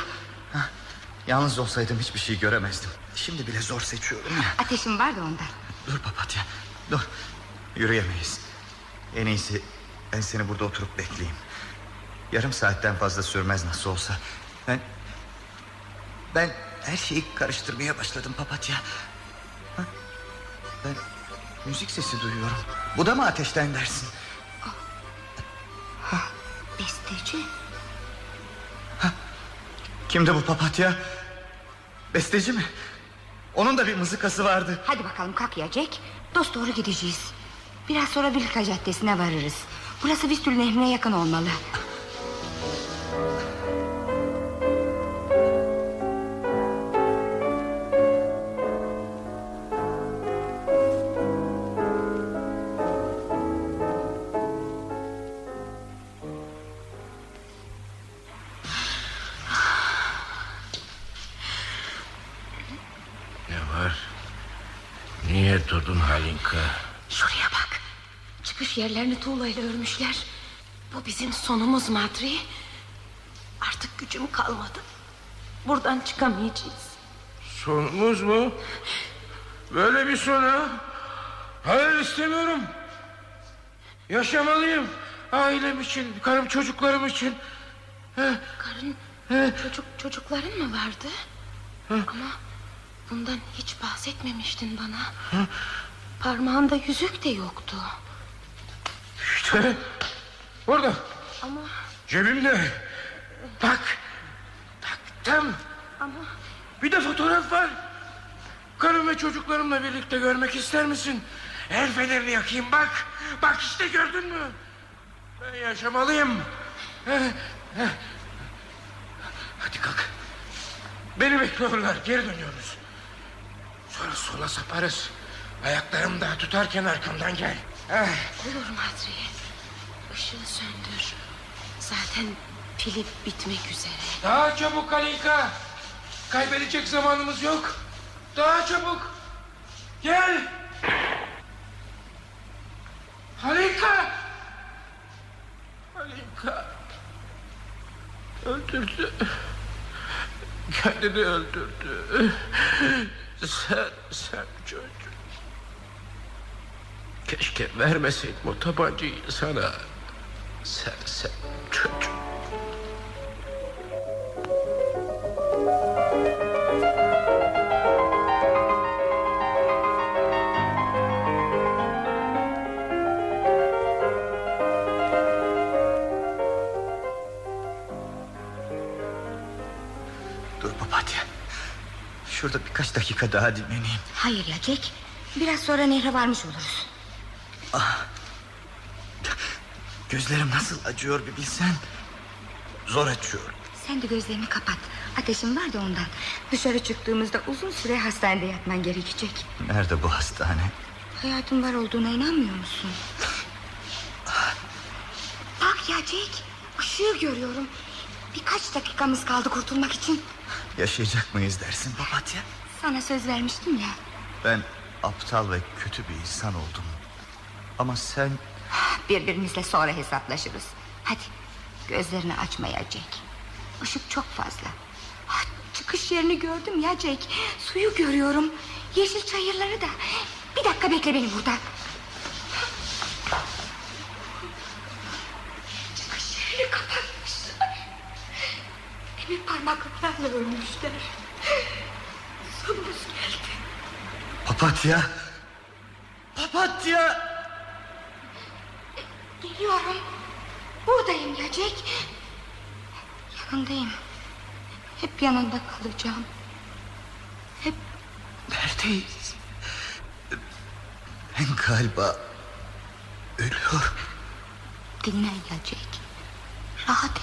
Yalnız olsaydım hiçbir şey göremezdim. Şimdi bile zor seçiyorum ya. Ateşim var da ondan. Dur papatya dur. Yürüyemeyiz. En iyisi ben seni burada oturup bekleyeyim. Yarım saatten fazla sürmez nasıl olsa. Ben... Ben her şeyi karıştırmaya başladım papatya. Ha? Ben müzik sesi duyuyorum. Bu da mı ateşten dersin? Besteci. Kimdi bu papatya? Besteci mi? Onun da bir mızıkası vardı. Hadi bakalım kalk ya Jack. Dost doğru gideceğiz. Biraz sonra Vilka Caddesi'ne varırız. Burası Vistül Nehri'ne yakın olmalı. Ne var? Niye durdun Halinka? Şuraya Çıkış yerlerini tuğlayla örmüşler. Bu bizim sonumuz Madri. Artık gücüm kalmadı. Buradan çıkamayacağız. Sonumuz mu? Böyle bir son ha? Hayır istemiyorum. Yaşamalıyım. Ailem için, karım çocuklarım için. Karın çocuk çocukların mı vardı? Ama bundan hiç bahsetmemiştin bana. Parmağında yüzük de yoktu. İşte burada. Ama Cebimde. Bak. Taktım. ama Bir de fotoğraf var. Karım ve çocuklarımla birlikte görmek ister misin? El fenerini yakayım bak. Bak işte gördün mü? Ben yaşamalıyım. Hadi kalk. Beni bekliyorlar. Geri dönüyoruz. Sonra sola saparız. Ayaklarım daha tutarken arkamdan gel. Olur Madri. Işığı söndür. Zaten pili bitmek üzere. Daha çabuk Kalinka. Kaybedecek zamanımız yok. Daha çabuk. Gel. Kalinka. Kalinka. Öldürdü. Kendini öldürdü. Sen, sen çocuk. Keşke vermeseydim o tabancayı sana. Sen çocuk. Dur. Şurada birkaç dakika daha dinleneyim. Hayır ya Jack. Biraz sonra nehre varmış oluruz. Gözlerim nasıl acıyor bir bilsen. Zor açıyorum. Sen de gözlerini kapat. Ateşin var da ondan. Dışarı çıktığımızda uzun süre hastanede yatman gerekecek. Nerede bu hastane? Hayatın var olduğuna inanmıyor musun? Bak ya Jack ışığı görüyorum. Birkaç dakikamız kaldı kurtulmak için. Yaşayacak mıyız dersin papatya? Sana söz vermiştim ya. Ben aptal ve kötü bir insan oldum. Ama sen Birbirimizle sonra hesaplaşırız. Hadi gözlerini açmaya Jack. Işık çok fazla. Ah, çıkış yerini gördüm ya Jack. Suyu görüyorum. Yeşil çayırları da. Bir dakika bekle beni burada. Çıkış yerini kapatmışlar. Demir parmaklıklarla ölmüşler. Sonumuz geldi. papatya papatya Geliyorum. Buradayım Jack. Yanındayım. Hep yanında kalacağım. Hep neredeyiz? Ben galiba ölüyorum. dinlen ya Jack. Rahat et.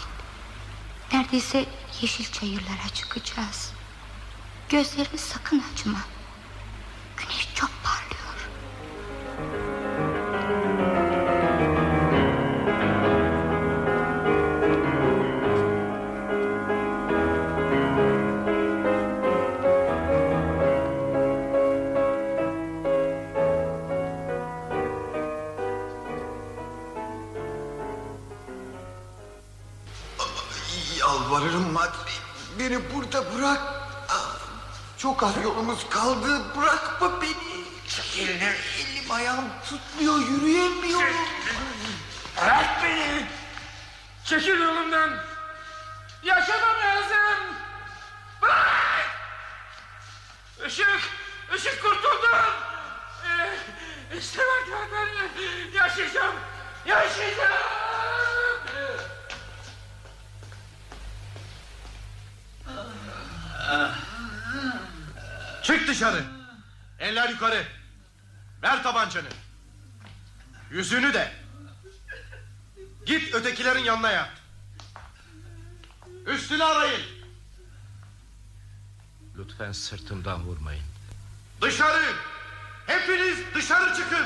Neredeyse yeşil çayırlara çıkacağız. Gözlerini sakın açma. Yolumuz kaldı. Bırakma sırtımdan vurmayın. Dışarı. Hepiniz dışarı çıkın.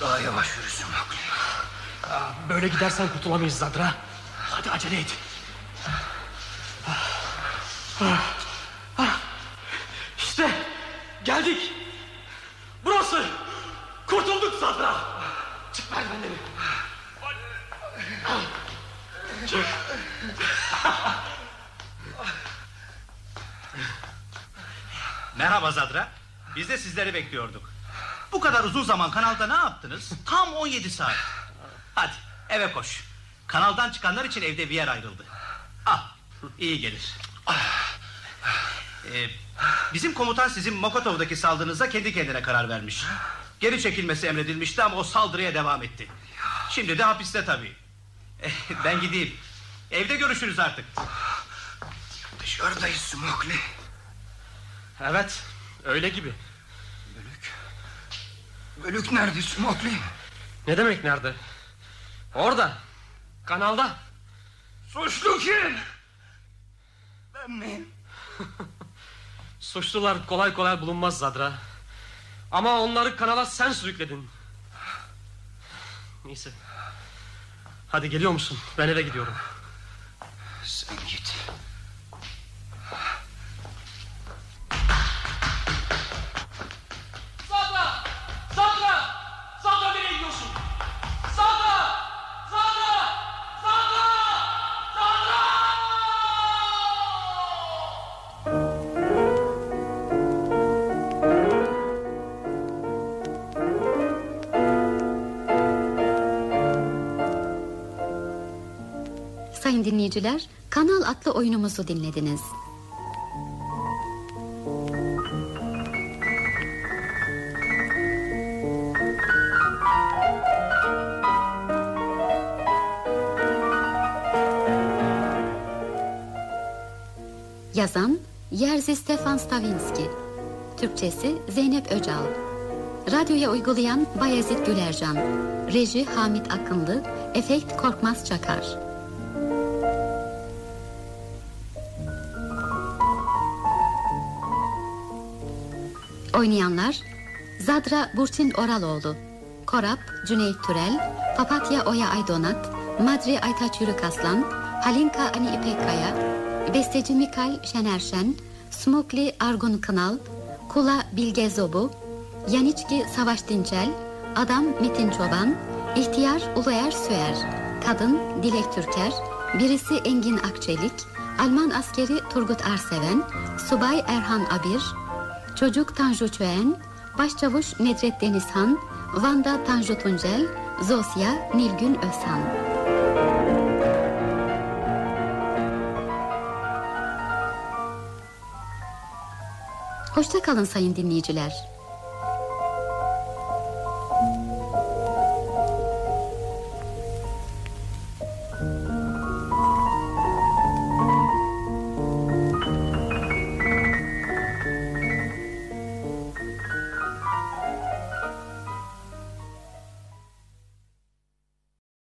Daha yavaş yürüsün bak. Böyle gidersen kurtulamayız Zadra. Hadi acele et. İşte geldik. Burası. Kurtulduk Zadra. Çık merdivenleri. Çık. Merhaba Zadra. Biz de sizleri bekliyorduk. Bu kadar uzun zaman kanalda ne yaptınız? Tam 17 saat. Eve koş. Kanaldan çıkanlar için evde bir yer ayrıldı. Al iyi gelir. Ee, bizim komutan sizin Mokotov'daki saldırınıza kendi kendine karar vermiş. Geri çekilmesi emredilmişti ama o saldırıya devam etti. Şimdi de hapiste tabii. Eh, ben gideyim. Evde görüşürüz artık. Dışarıdayız Smokli. Evet öyle gibi. Bölük nerede Smokli? Ne demek nerede? Orada. Kanalda. Suçlu kim? Ben mi? Suçlular kolay kolay bulunmaz Zadra. Ama onları kanala sen sürükledin. Neyse. Hadi geliyor musun? Ben eve gidiyorum. Sen git. Sayın dinleyiciler, Kanal adlı oyunumuzu dinlediniz. Yazan Jerzy Stefan Stavinski. Türkçesi Zeynep Öcal. Radyoya uygulayan Bayezid Gülercan. Reji Hamit Akınlı Efekt Korkmaz Çakar Oynayanlar Zadra Burçin Oraloğlu Korap Cüneyt Türel Papatya Oya Aydonat Madri Aytaç Yürük Aslan Halinka Ani İpekkaya Besteci Mikal Şenerşen Smokli Argun Kınal Kula Bilge Zobu Yaniçki Savaş Dinçel Adam Metin Çoban İhtiyar Uluer Süer Kadın Dilek Türker Birisi Engin Akçelik Alman askeri Turgut Arseven Subay Erhan Abir Çocuk Tanju Çöğen Başçavuş Nedret Denizhan Vanda Tanju Tuncel Zosya Nilgün Özhan Hoşça kalın sayın dinleyiciler.